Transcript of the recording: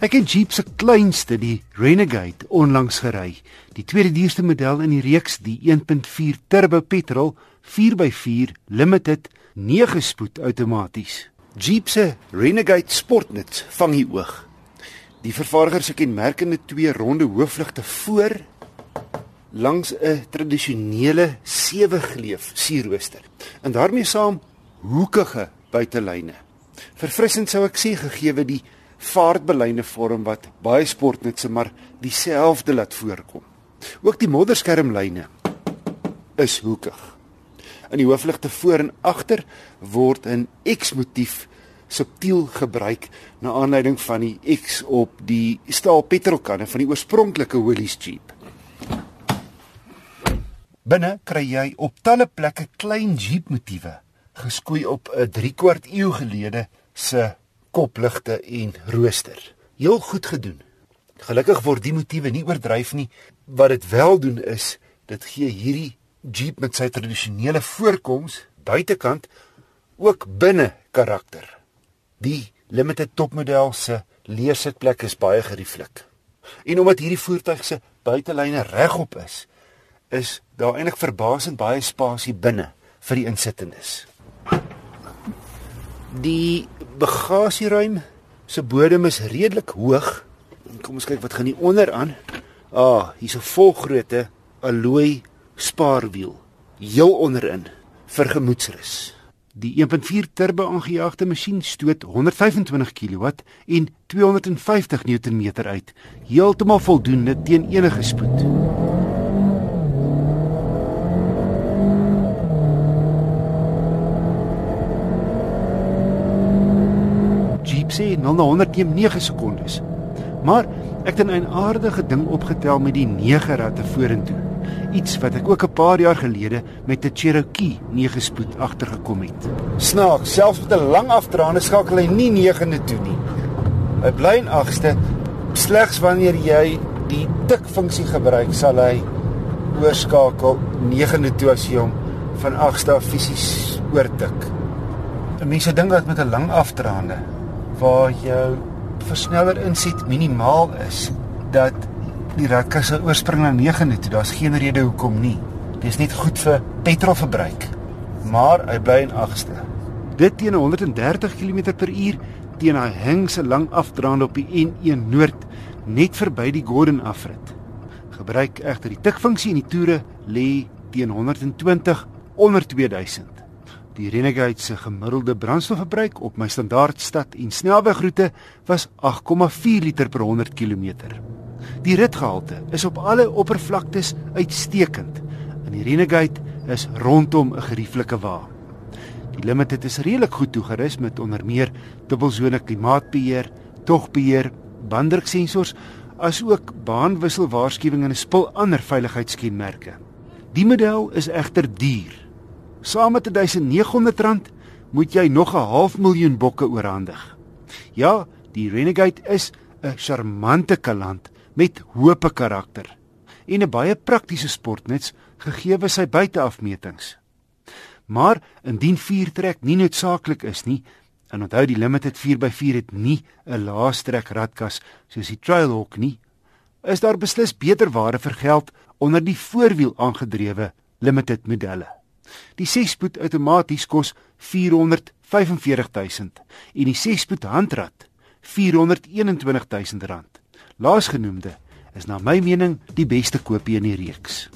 Ek het Jeep se kleinste, die Renegade, onlangs gery. Die tweede duurste model in die reeks, die 1.4 turbo petrol 4x4 limited 9 spoed outomaties. Jeep se Renegade Sportnuts vang die oog. Die vervaardiger se kenmerkende twee ronde hoofligte voor langs 'n tradisionele sewe gleuf sierrooster. En daarmee saam hoekige buitelyne. Verfrissend sou ek sê gegee die vaartbelyne vorm wat baie sportnetse maar dieselfde laat voorkom. Ook die modderskermlyne is hoekig. In die hoofligte voor en agter word 'n X-motief subtiel gebruik na aanleiding van die X op die staal petrolkanne van die oorspronklike Willys Jeep. Binne kry jy op talle plekke klein Jeep motiewe geskoei op 'n 3 kwart eeu gelede se kopligte en rooster. Heel goed gedoen. Gelukkig word die motiewe nie oordryf nie. Wat dit wel doen is, dit gee hierdie Jeep met sy tradisionele voorkoms buitekant ook binne karakter. Die limited topmodel se leersitplek is baie gerieflik. En omdat hierdie voertuig se buitelyne regop is, is daar eintlik verbasend baie spasie binne vir die insittendes. Die bagasieruim se bodem is redelik hoog. Kom ons kyk wat gaan hier onder aan. Ah, hier's 'n volgrootte alloy spaarwiel heel onderin vir gemoedsrus. Die 1.4 turbo aangejaagde masjien stoot 125 kW en 250 Nm uit, heeltemal voldoende teen enige spoed. Jeep sê 0 na 100 neem 9 sekondes. Maar ek het 'n aardige ding opgetel met die 9 ratte vorentoe. Iets wat ek ook 'n paar jaar gelede met 'n Cherokee 9 spoed agtergekom het. Snaaks, selfs met 'n lang afdraande skakel hy nie 9de toe nie. Hy bly in 8ste. Slegs wanneer jy die tik funksie gebruik, sal hy oorskakel 9de toe as jy hom van 8ste af fisies oortik. Mense dink dat met 'n lang afdraande waar jou versneller inset minimaal is dat die ratkas sal oorspring na 9de toe. Daar's geen rede hoekom nie. Dit is net goed vir petrolverbruik. Maar hy bly in 8ste. Dit teen 130 km/h teen hy hing se lang afdraande op die N1 Noord net verby die Gordon afrit. Gebruik egter die tikfunksie en die toere lê teen 120 onder 2000. Die Renegade se gemiddelde brandstofverbruik op my standaard stad en snelwegroete was 8,4 liter per 100 km. Die ritgehalte is op alle oppervlaktes uitstekend. En die Renegade is rondom 'n gerieflike wa. Die Limited is redelik goed toegerus met onder meer dubbelsone klimaatbeheer, togbeheer, banddruksensors asook baanwisselwaarskuwing en 'n spul ander veiligheidskenmerke. Die model is egter duur Saam met R1900 moet jy nog 'n half miljoen bokke oorhandig. Ja, die Renegade is 'n charmante kaland met hoë karakter en 'n baie praktiese sportnuts gegee sy buiteafmetings. Maar indien viertrek nie noodsaaklik is nie, en onthou die Limited 4x4 het nie 'n laastrek ratkas soos die Trailhawk nie, is daar beslis beter ware vir geld onder die voorwiel aangedrewe Limited modelle. Die 6-spoed outomaties kos 445 000 en die 6-spoed handrat 421 000 rand. Laasgenoemde is na my mening die beste koopie in die reeks.